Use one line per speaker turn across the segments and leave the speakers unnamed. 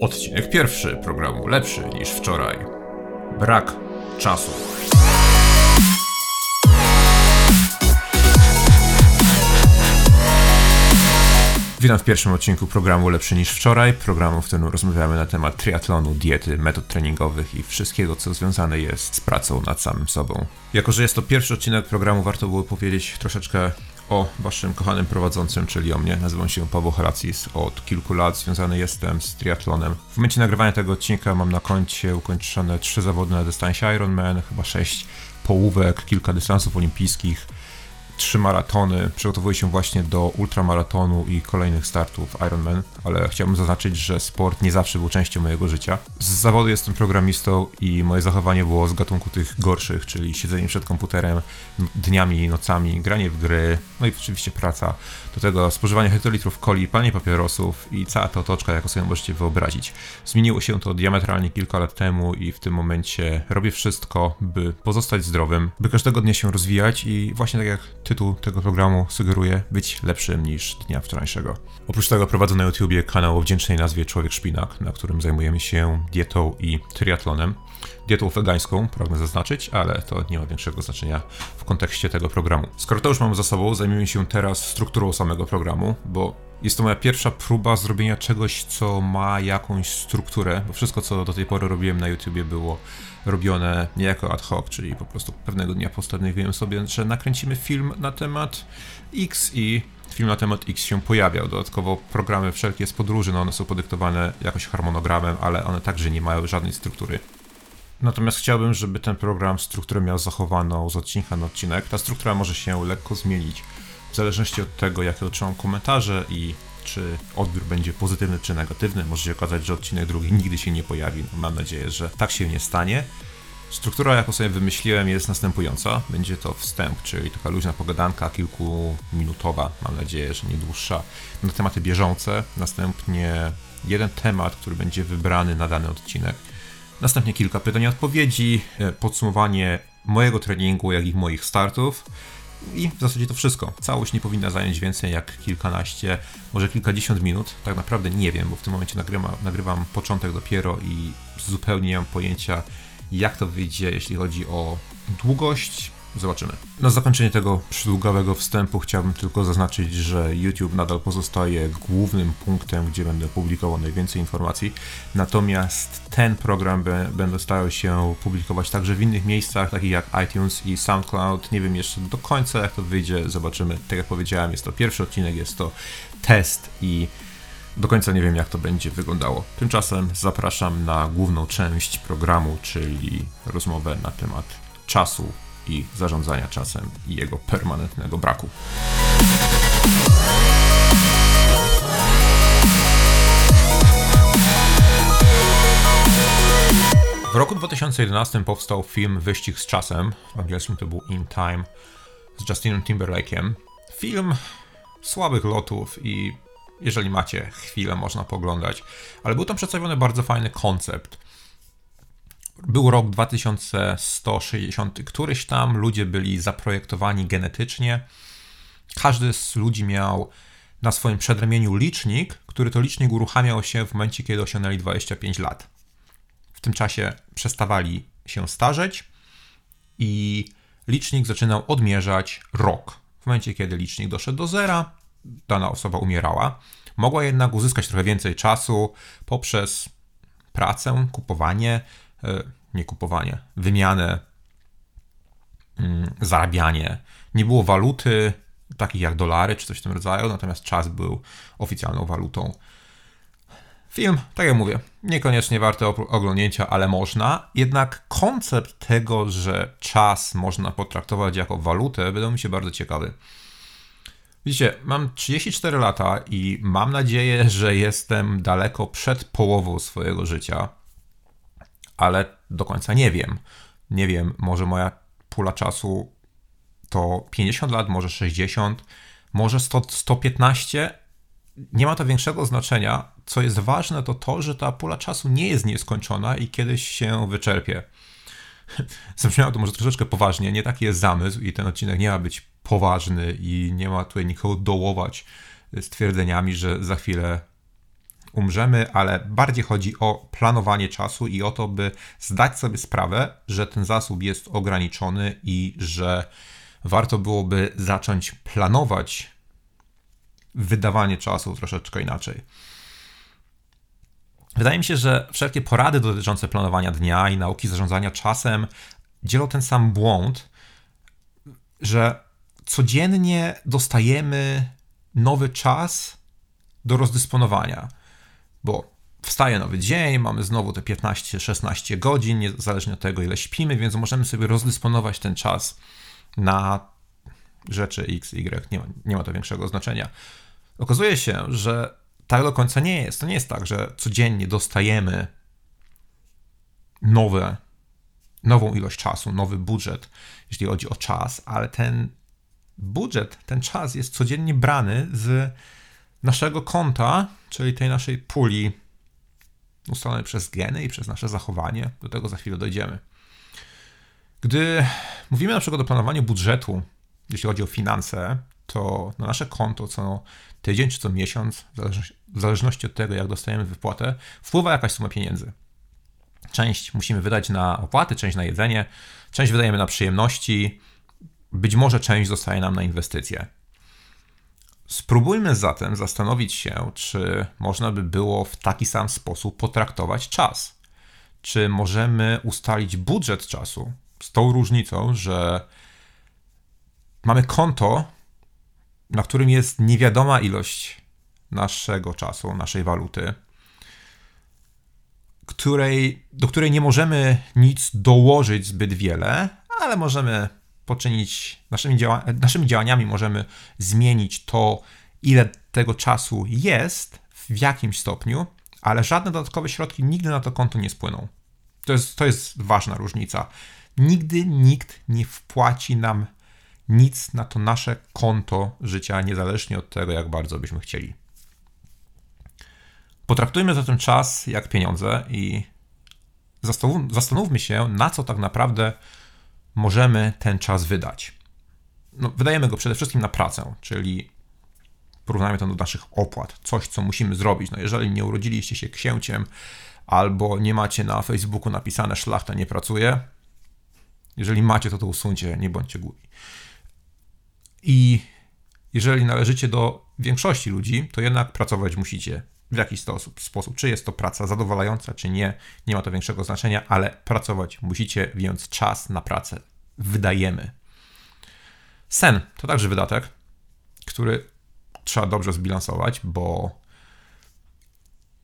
Odcinek pierwszy programu lepszy niż wczoraj. Brak czasu. Witam w pierwszym odcinku programu Lepszy niż wczoraj, programu, w którym rozmawiamy na temat triatlonu, diety, metod treningowych i wszystkiego, co związane jest z pracą nad samym sobą. Jako, że jest to pierwszy odcinek programu, warto było powiedzieć troszeczkę o waszym kochanym prowadzącym, czyli o mnie. Nazywam się Paweł Halacis. Od kilku lat związany jestem z triatlonem. W momencie nagrywania tego odcinka mam na koncie ukończone trzy zawody na dystansie Ironman, chyba sześć połówek, kilka dystansów olimpijskich trzy maratony, przygotowuję się właśnie do ultramaratonu i kolejnych startów Ironman, ale chciałbym zaznaczyć, że sport nie zawsze był częścią mojego życia. Z zawodu jestem programistą i moje zachowanie było z gatunku tych gorszych, czyli siedzenie przed komputerem dniami i nocami, granie w gry, no i oczywiście praca. Do tego spożywanie hektolitrów coli, palenie papierosów i cała ta otoczka, jaką sobie możecie wyobrazić. Zmieniło się to diametralnie kilka lat temu i w tym momencie robię wszystko, by pozostać zdrowym, by każdego dnia się rozwijać i właśnie tak jak tytuł tego programu sugeruje, być lepszym niż dnia wczorajszego. Oprócz tego prowadzę na YouTubie kanał o wdzięcznej nazwie Człowiek Szpinak, na którym zajmujemy się dietą i triatlonem. Dietą wegańską, pragnę zaznaczyć, ale to nie ma większego znaczenia w kontekście tego programu. Skoro to już mamy za sobą, zajmiemy się teraz strukturą samego programu, bo jest to moja pierwsza próba zrobienia czegoś, co ma jakąś strukturę, bo wszystko, co do tej pory robiłem na YouTubie, było robione niejako ad hoc, czyli po prostu pewnego dnia postanowiłem sobie, że nakręcimy film na temat X i film na temat X się pojawiał. Dodatkowo programy wszelkie z podróży, no one są podyktowane jakoś harmonogramem, ale one także nie mają żadnej struktury. Natomiast chciałbym, żeby ten program strukturę miał zachowaną z odcinka na odcinek. Ta struktura może się lekko zmienić w zależności od tego, jakie otrzymam komentarze i czy odbiór będzie pozytywny czy negatywny. Może się okazać, że odcinek drugi nigdy się nie pojawi. No, mam nadzieję, że tak się nie stanie. Struktura, jaką sobie wymyśliłem, jest następująca. Będzie to wstęp, czyli taka luźna pogadanka, kilkuminutowa, mam nadzieję, że nie dłuższa, na tematy bieżące. Następnie jeden temat, który będzie wybrany na dany odcinek. Następnie kilka pytań i odpowiedzi, e, podsumowanie mojego treningu, jak i moich startów. I w zasadzie to wszystko. Całość nie powinna zająć więcej jak kilkanaście, może kilkadziesiąt minut. Tak naprawdę nie wiem, bo w tym momencie nagrywam, nagrywam początek dopiero i zupełnie nie mam pojęcia, jak to wyjdzie, jeśli chodzi o długość. Zobaczymy. Na zakończenie tego przydługawego wstępu chciałbym tylko zaznaczyć, że YouTube nadal pozostaje głównym punktem, gdzie będę publikował najwięcej informacji. Natomiast ten program będę starał się publikować także w innych miejscach, takich jak iTunes i SoundCloud. Nie wiem jeszcze do końca, jak to wyjdzie. Zobaczymy. Tak jak powiedziałem, jest to pierwszy odcinek, jest to test i do końca nie wiem, jak to będzie wyglądało. Tymczasem zapraszam na główną część programu, czyli rozmowę na temat czasu i zarządzania czasem i jego permanentnego braku. W roku 2011 powstał film Wyścig z czasem, w angielskim to był In Time, z Justinem Timberlake'em. Film słabych lotów i jeżeli macie chwilę, można poglądać, ale był tam przedstawiony bardzo fajny koncept. Był rok 2160, któryś tam ludzie byli zaprojektowani genetycznie. Każdy z ludzi miał na swoim przedramieniu licznik, który to licznik uruchamiał się w momencie, kiedy osiągnęli 25 lat. W tym czasie przestawali się starzeć i licznik zaczynał odmierzać rok. W momencie, kiedy licznik doszedł do zera, dana osoba umierała. Mogła jednak uzyskać trochę więcej czasu poprzez pracę, kupowanie, nie kupowanie, wymianę, mm, zarabianie. Nie było waluty takich jak dolary czy coś w tym rodzaju, natomiast czas był oficjalną walutą. Film, tak jak mówię, niekoniecznie warto oglądnięcia, ale można. Jednak koncept tego, że czas można potraktować jako walutę, wydał mi się bardzo ciekawy. Widzicie, mam 34 lata i mam nadzieję, że jestem daleko przed połową swojego życia, ale do końca nie wiem. Nie wiem, może moja pula czasu to 50 lat, może 60, może 100, 115. Nie ma to większego znaczenia. Co jest ważne, to to, że ta pula czasu nie jest nieskończona i kiedyś się wyczerpie. Zabrzmiało to może troszeczkę poważnie, nie taki jest zamysł i ten odcinek nie ma być poważny i nie ma tutaj nikogo dołować stwierdzeniami, że za chwilę umrzemy, ale bardziej chodzi o planowanie czasu i o to, by zdać sobie sprawę, że ten zasób jest ograniczony i że warto byłoby zacząć planować wydawanie czasu troszeczkę inaczej. Wydaje mi się, że wszelkie porady dotyczące planowania dnia i nauki zarządzania czasem dzielą ten sam błąd, że codziennie dostajemy nowy czas do rozdysponowania, bo wstaje nowy dzień, mamy znowu te 15-16 godzin, niezależnie od tego, ile śpimy, więc możemy sobie rozdysponować ten czas na rzeczy X, Y, nie ma, nie ma to większego znaczenia. Okazuje się, że tak do końca nie jest. To nie jest tak, że codziennie dostajemy nowe, nową ilość czasu, nowy budżet, jeśli chodzi o czas, ale ten budżet, ten czas jest codziennie brany z naszego konta, czyli tej naszej puli ustalonej przez geny i przez nasze zachowanie. Do tego za chwilę dojdziemy. Gdy mówimy na przykład o planowaniu budżetu, jeśli chodzi o finanse, to na nasze konto co tydzień czy co miesiąc, w zależności od tego, jak dostajemy wypłatę, wpływa jakaś suma pieniędzy. Część musimy wydać na opłaty, część na jedzenie, część wydajemy na przyjemności, być może część zostaje nam na inwestycje. Spróbujmy zatem zastanowić się, czy można by było w taki sam sposób potraktować czas. Czy możemy ustalić budżet czasu z tą różnicą, że mamy konto, na którym jest niewiadoma ilość naszego czasu, naszej waluty, której, do której nie możemy nic dołożyć zbyt wiele, ale możemy poczynić, naszymi, działa naszymi działaniami możemy zmienić to, ile tego czasu jest, w jakimś stopniu, ale żadne dodatkowe środki nigdy na to konto nie spłyną. To jest, to jest ważna różnica. Nigdy nikt nie wpłaci nam nic na to nasze konto życia, niezależnie od tego, jak bardzo byśmy chcieli. Potraktujmy zatem czas jak pieniądze i zastanówmy się, na co tak naprawdę możemy ten czas wydać. No, wydajemy go przede wszystkim na pracę, czyli porównajmy to do naszych opłat, coś, co musimy zrobić. No, jeżeli nie urodziliście się księciem albo nie macie na Facebooku napisane szlachta nie pracuje, jeżeli macie, to to usuńcie, nie bądźcie głupi. I jeżeli należycie do większości ludzi, to jednak pracować musicie w jakiś sposób, sposób. Czy jest to praca zadowalająca, czy nie, nie ma to większego znaczenia, ale pracować musicie, więc czas na pracę wydajemy. Sen to także wydatek, który trzeba dobrze zbilansować, bo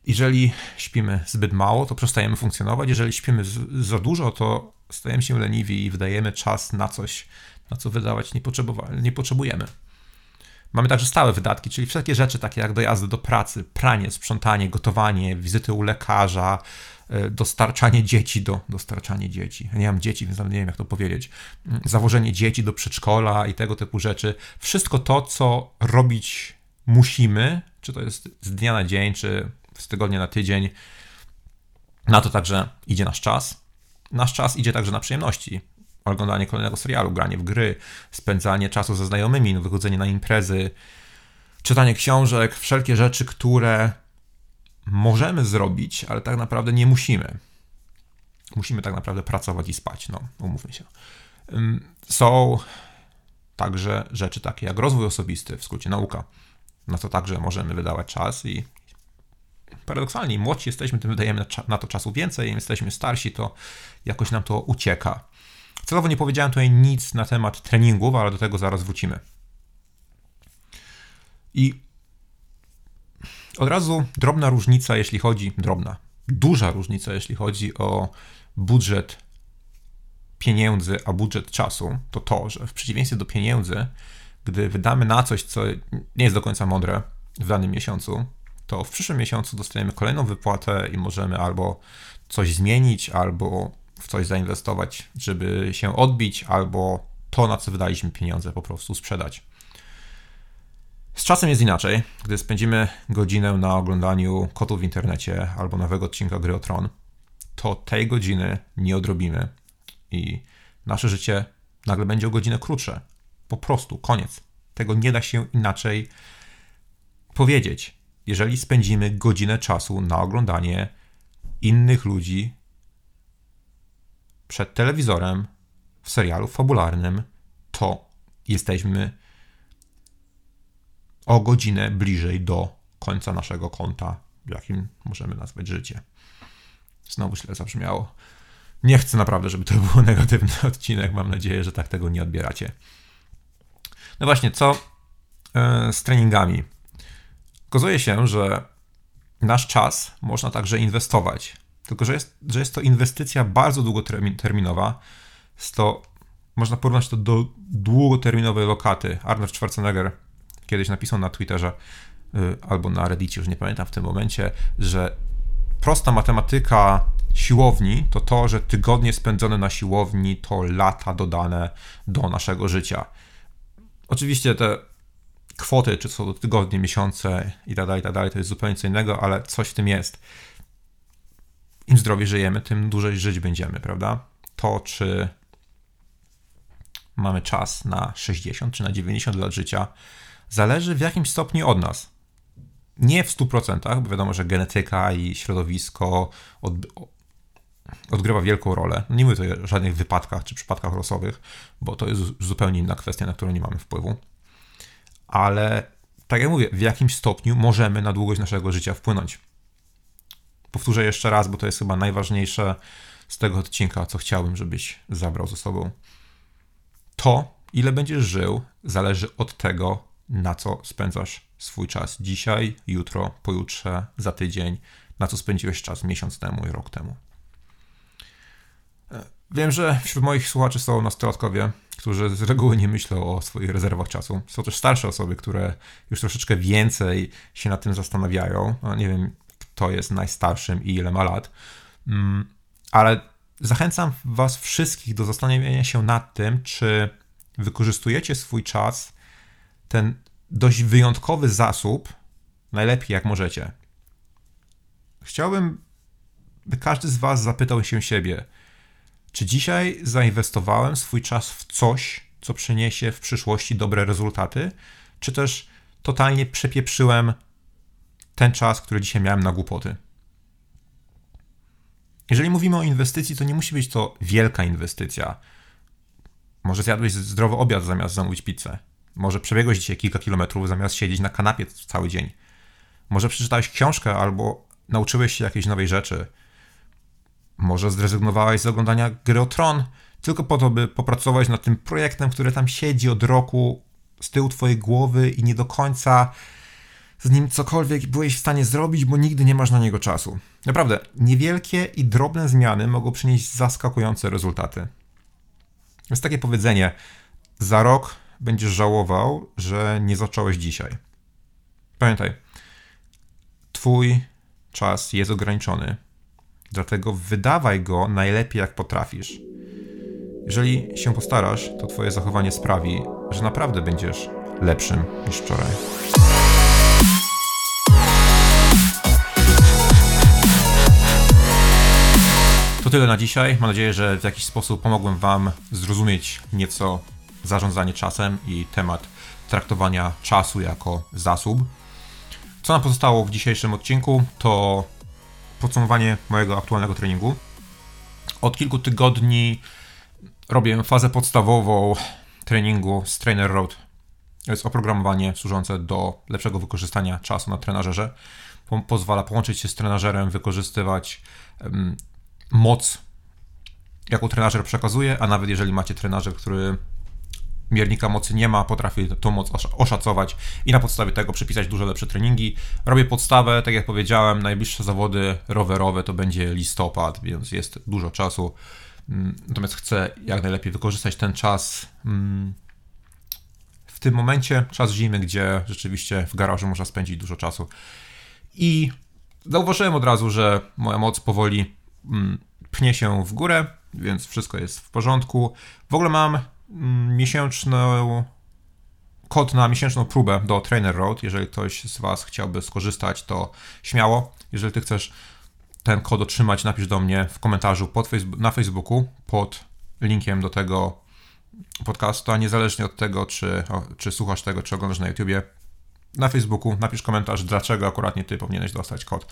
jeżeli śpimy zbyt mało, to przestajemy funkcjonować. Jeżeli śpimy za dużo, to stajemy się leniwi i wydajemy czas na coś, na co wydawać nie, nie potrzebujemy. Mamy także stałe wydatki, czyli wszelkie rzeczy takie jak dojazdy do pracy, pranie, sprzątanie, gotowanie, wizyty u lekarza, e, dostarczanie dzieci do dostarczanie dzieci. Ja nie mam dzieci, więc nie wiem jak to powiedzieć. Mm, zawożenie dzieci do przedszkola i tego typu rzeczy. Wszystko to, co robić musimy, czy to jest z dnia na dzień, czy z tygodnia na tydzień, na to także idzie nasz czas. Nasz czas idzie także na przyjemności oglądanie kolejnego serialu, granie w gry, spędzanie czasu ze znajomymi, wychodzenie na imprezy, czytanie książek, wszelkie rzeczy, które możemy zrobić, ale tak naprawdę nie musimy. Musimy tak naprawdę pracować i spać, no, umówmy się. Są także rzeczy takie jak rozwój osobisty, w skrócie nauka. Na to także możemy wydawać czas i paradoksalnie, im młodsi jesteśmy, tym wydajemy na to czasu więcej, im jesteśmy starsi, to jakoś nam to ucieka. Celowo nie powiedziałem tutaj nic na temat treningów, ale do tego zaraz wrócimy. I od razu drobna różnica, jeśli chodzi, drobna, duża różnica, jeśli chodzi o budżet pieniędzy, a budżet czasu, to to, że w przeciwieństwie do pieniędzy, gdy wydamy na coś, co nie jest do końca mądre w danym miesiącu, to w przyszłym miesiącu dostajemy kolejną wypłatę i możemy albo coś zmienić, albo w coś zainwestować, żeby się odbić, albo to, na co wydaliśmy pieniądze, po prostu sprzedać. Z czasem jest inaczej. Gdy spędzimy godzinę na oglądaniu kotów w internecie albo nowego odcinka Gry o Tron, to tej godziny nie odrobimy i nasze życie nagle będzie o godzinę krótsze. Po prostu, koniec. Tego nie da się inaczej powiedzieć. jeżeli spędzimy godzinę czasu na oglądanie innych ludzi przed telewizorem w serialu fabularnym, to jesteśmy o godzinę bliżej do końca naszego konta, jakim możemy nazwać życie. Znowu źle zabrzmiało. Nie chcę naprawdę, żeby to był negatywny odcinek. Mam nadzieję, że tak tego nie odbieracie. No właśnie, co e, z treningami? Okazuje się, że nasz czas można także inwestować. Tylko, że jest, że jest to inwestycja bardzo długoterminowa. Jest to, można porównać to do długoterminowej lokaty. Arnold Schwarzenegger kiedyś napisał na Twitterze y, albo na Reddicie, już nie pamiętam w tym momencie, że prosta matematyka siłowni to to, że tygodnie spędzone na siłowni to lata dodane do naszego życia. Oczywiście te kwoty, czy są to tygodnie, miesiące i tak dalej, i tak dalej, to jest zupełnie co innego, ale coś w tym jest. Im zdrowiej żyjemy, tym dłużej żyć będziemy, prawda? To, czy mamy czas na 60 czy na 90 lat życia, zależy w jakimś stopniu od nas. Nie w 100%, bo wiadomo, że genetyka i środowisko od, odgrywa wielką rolę. Nie mówię tutaj o żadnych wypadkach czy przypadkach losowych, bo to jest zupełnie inna kwestia, na którą nie mamy wpływu. Ale tak jak mówię, w jakimś stopniu możemy na długość naszego życia wpłynąć. Powtórzę jeszcze raz, bo to jest chyba najważniejsze z tego odcinka, co chciałbym, żebyś zabrał ze sobą. To, ile będziesz żył, zależy od tego, na co spędzasz swój czas dzisiaj, jutro, pojutrze, za tydzień, na co spędziłeś czas miesiąc temu i rok temu. Wiem, że wśród moich słuchaczy są nastolatkowie, którzy z reguły nie myślą o swoich rezerwach czasu. Są też starsze osoby, które już troszeczkę więcej się nad tym zastanawiają. No, nie wiem, kto jest najstarszym i ile ma lat, mm, ale zachęcam Was wszystkich do zastanowienia się nad tym, czy wykorzystujecie swój czas ten dość wyjątkowy zasób najlepiej jak możecie. Chciałbym, by każdy z Was zapytał się siebie, czy dzisiaj zainwestowałem swój czas w coś, co przyniesie w przyszłości dobre rezultaty, czy też totalnie przepieprzyłem ten czas, który dzisiaj miałem na głupoty. Jeżeli mówimy o inwestycji, to nie musi być to wielka inwestycja. Może zjadłeś zdrowy obiad zamiast zamówić pizzę. Może przebiegłeś dzisiaj kilka kilometrów zamiast siedzieć na kanapie cały dzień. Może przeczytałeś książkę albo nauczyłeś się jakiejś nowej rzeczy. Może zrezygnowałeś z oglądania gry o Tron tylko po to, by popracować nad tym projektem, który tam siedzi od roku z tyłu twojej głowy i nie do końca z nim cokolwiek byłeś w stanie zrobić, bo nigdy nie masz na niego czasu. Naprawdę, niewielkie i drobne zmiany mogą przynieść zaskakujące rezultaty. Jest takie powiedzenie: za rok będziesz żałował, że nie zacząłeś dzisiaj. Pamiętaj, Twój czas jest ograniczony, dlatego wydawaj go najlepiej jak potrafisz. Jeżeli się postarasz, to Twoje zachowanie sprawi, że naprawdę będziesz lepszym niż wczoraj. To tyle na dzisiaj. Mam nadzieję, że w jakiś sposób pomogłem Wam zrozumieć nieco zarządzanie czasem i temat traktowania czasu jako zasób. Co nam pozostało w dzisiejszym odcinku to podsumowanie mojego aktualnego treningu. Od kilku tygodni robię fazę podstawową treningu z Trainer Road. To jest oprogramowanie służące do lepszego wykorzystania czasu na trenażerze. Pozwala połączyć się z trenażerem, wykorzystywać moc, jaką trenażer przekazuje, a nawet jeżeli macie trenażer, który miernika mocy nie ma, potrafi tą moc oszacować i na podstawie tego przypisać dużo lepsze treningi. Robię podstawę, tak jak powiedziałem, najbliższe zawody rowerowe to będzie listopad, więc jest dużo czasu. Mm, natomiast chcę jak najlepiej wykorzystać ten czas mm, w tym momencie, czas zimy, gdzie rzeczywiście w garażu można spędzić dużo czasu. I zauważyłem od razu, że moja moc powoli pnie się w górę, więc wszystko jest w porządku. W ogóle mam Mm, miesięczną kod na miesięczną próbę do Trainer Road. Jeżeli ktoś z Was chciałby skorzystać, to śmiało. Jeżeli Ty chcesz ten kod otrzymać, napisz do mnie w komentarzu pod na Facebooku pod linkiem do tego podcastu, a niezależnie od tego, czy, czy słuchasz tego, czy oglądasz na YouTubie, na Facebooku, napisz komentarz, dlaczego akurat nie ty powinieneś dostać kod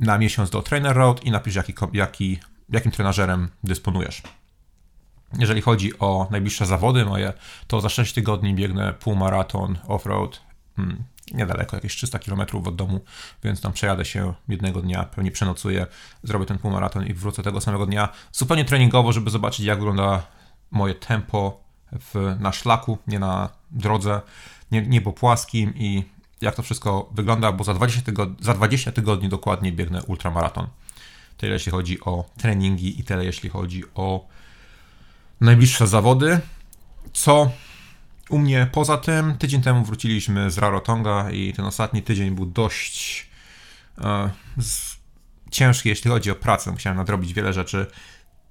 na miesiąc do Trainer Road i napisz, jaki, jaki, jakim trenażerem dysponujesz. Jeżeli chodzi o najbliższe zawody moje, to za 6 tygodni biegnę półmaraton off-road, hmm, niedaleko, jakieś 300 km od domu, więc tam przejadę się jednego dnia, pewnie przenocuję, zrobię ten półmaraton i wrócę tego samego dnia. Zupełnie treningowo, żeby zobaczyć, jak wygląda moje tempo w, na szlaku, nie na drodze, nie, nie po płaskim i jak to wszystko wygląda, bo za 20, tygodni, za 20 tygodni dokładnie biegnę ultramaraton. Tyle jeśli chodzi o treningi i tyle jeśli chodzi o najbliższe zawody. Co u mnie poza tym, tydzień temu wróciliśmy z Rarotonga i ten ostatni tydzień był dość e, z, ciężki, jeśli chodzi o pracę. Musiałem nadrobić wiele rzeczy.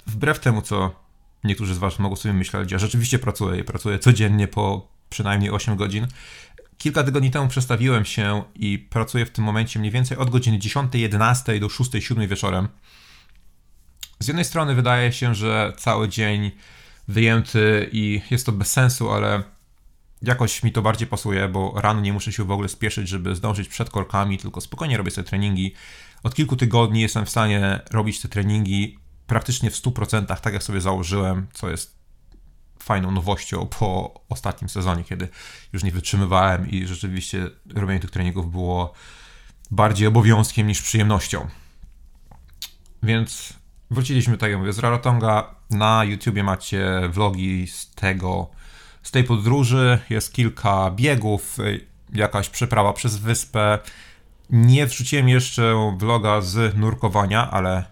Wbrew temu, co niektórzy z Was mogą sobie myśleć, ja rzeczywiście pracuję i pracuję codziennie po przynajmniej 8 godzin. Kilka tygodni temu przestawiłem się i pracuję w tym momencie mniej więcej od godziny 10, 11 do 6, 7 wieczorem. Z jednej strony wydaje się, że cały dzień wyjęty i jest to bez sensu, ale jakoś mi to bardziej pasuje, bo rano nie muszę się w ogóle spieszyć, żeby zdążyć przed korkami, tylko spokojnie robię sobie treningi. Od kilku tygodni jestem w stanie robić te treningi praktycznie w 100%, tak jak sobie założyłem, co jest fajną nowością po ostatnim sezonie, kiedy już nie wytrzymywałem i rzeczywiście robienie tych treningów było bardziej obowiązkiem niż przyjemnością. Więc wróciliśmy, tak jak mówię, z Rarotonga. Na YouTubie macie vlogi z tego, z tej podróży. Jest kilka biegów, jakaś przeprawa przez wyspę. Nie wrzuciłem jeszcze vloga z nurkowania, ale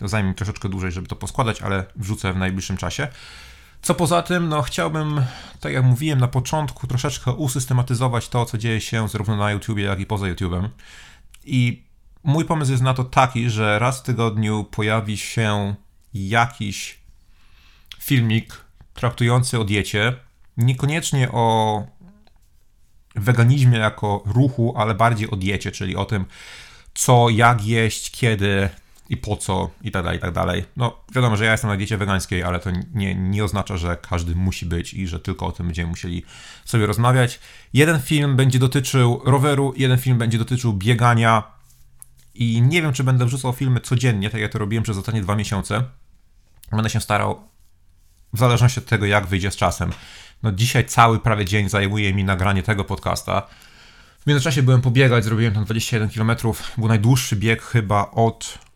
zajmie mi troszeczkę dłużej, żeby to poskładać, ale wrzucę w najbliższym czasie. Co poza tym, no chciałbym, tak jak mówiłem na początku, troszeczkę usystematyzować to, co dzieje się zarówno na YouTubie, jak i poza YouTubem. I mój pomysł jest na to taki, że raz w tygodniu pojawi się jakiś filmik traktujący o diecie, niekoniecznie o weganizmie jako ruchu, ale bardziej o diecie, czyli o tym, co, jak jeść, kiedy, i po co i tak dalej, i tak dalej. No wiadomo, że ja jestem na diecie wegańskiej, ale to nie, nie oznacza, że każdy musi być i że tylko o tym będziemy musieli sobie rozmawiać. Jeden film będzie dotyczył roweru, jeden film będzie dotyczył biegania i nie wiem, czy będę wrzucał filmy codziennie, tak jak to robiłem przez ostatnie dwa miesiące. Będę się starał w zależności od tego, jak wyjdzie z czasem. No dzisiaj cały prawie dzień zajmuje mi nagranie tego podcasta. W międzyczasie byłem pobiegać, zrobiłem tam 21 km. Był najdłuższy bieg chyba od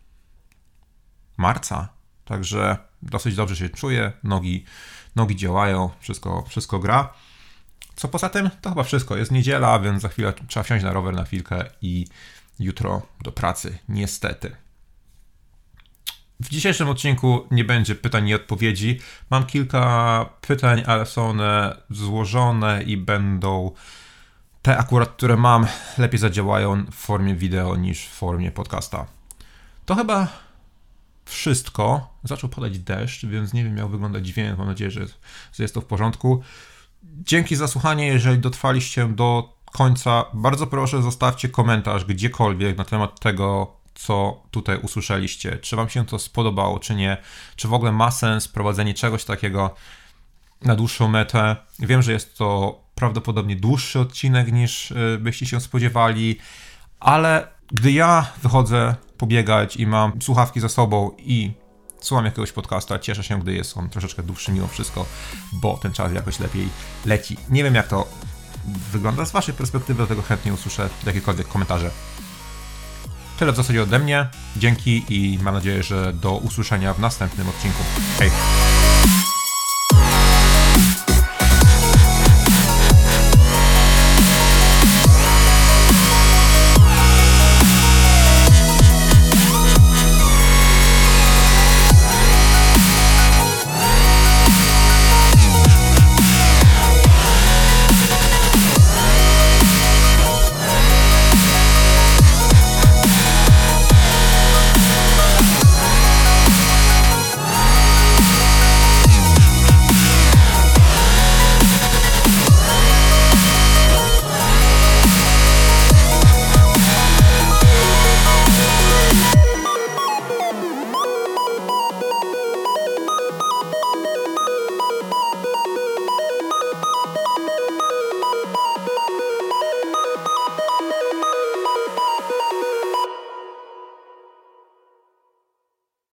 marca. Także dosyć dobrze się czuję, nogi, nogi działają, wszystko, wszystko gra. Co poza tym, to chyba wszystko. Jest niedziela, więc za chwilę trzeba wsiąść na rower na chwilkę i jutro do pracy, niestety. W dzisiejszym odcinku nie będzie pytań i odpowiedzi. Mam kilka pytań, ale są one złożone i będą te akurat, które mam, lepiej zadziałają w formie wideo niż w formie podcasta. To chyba wszystko. Zaczął padać deszcz, więc nie wiem, jak wygląda dźwięk. Mam nadzieję, że, jest to w porządku. Dzięki za słuchanie. Jeżeli dotrwaliście do końca, bardzo proszę zostawcie komentarz gdziekolwiek na temat tego, co tutaj usłyszeliście. Czy Wam się to spodobało, czy nie? Czy w ogóle ma sens prowadzenie czegoś takiego na dłuższą metę? Wiem, że jest to prawdopodobnie dłuższy odcinek niż y, byście się spodziewali, ale gdy ja wychodzę pobiegać i mam słuchawki za sobą i słucham jakiegoś podcasta, cieszę się, gdy jest on troszeczkę dłuższy mimo wszystko, bo ten czas jakoś lepiej leci. Nie wiem jak to wygląda z waszej perspektywy, do tego chętnie usłyszę jakiekolwiek komentarze. Tyle w zasadzie ode mnie. Dzięki i mam nadzieję, że do usłyszenia w następnym odcinku. Hej!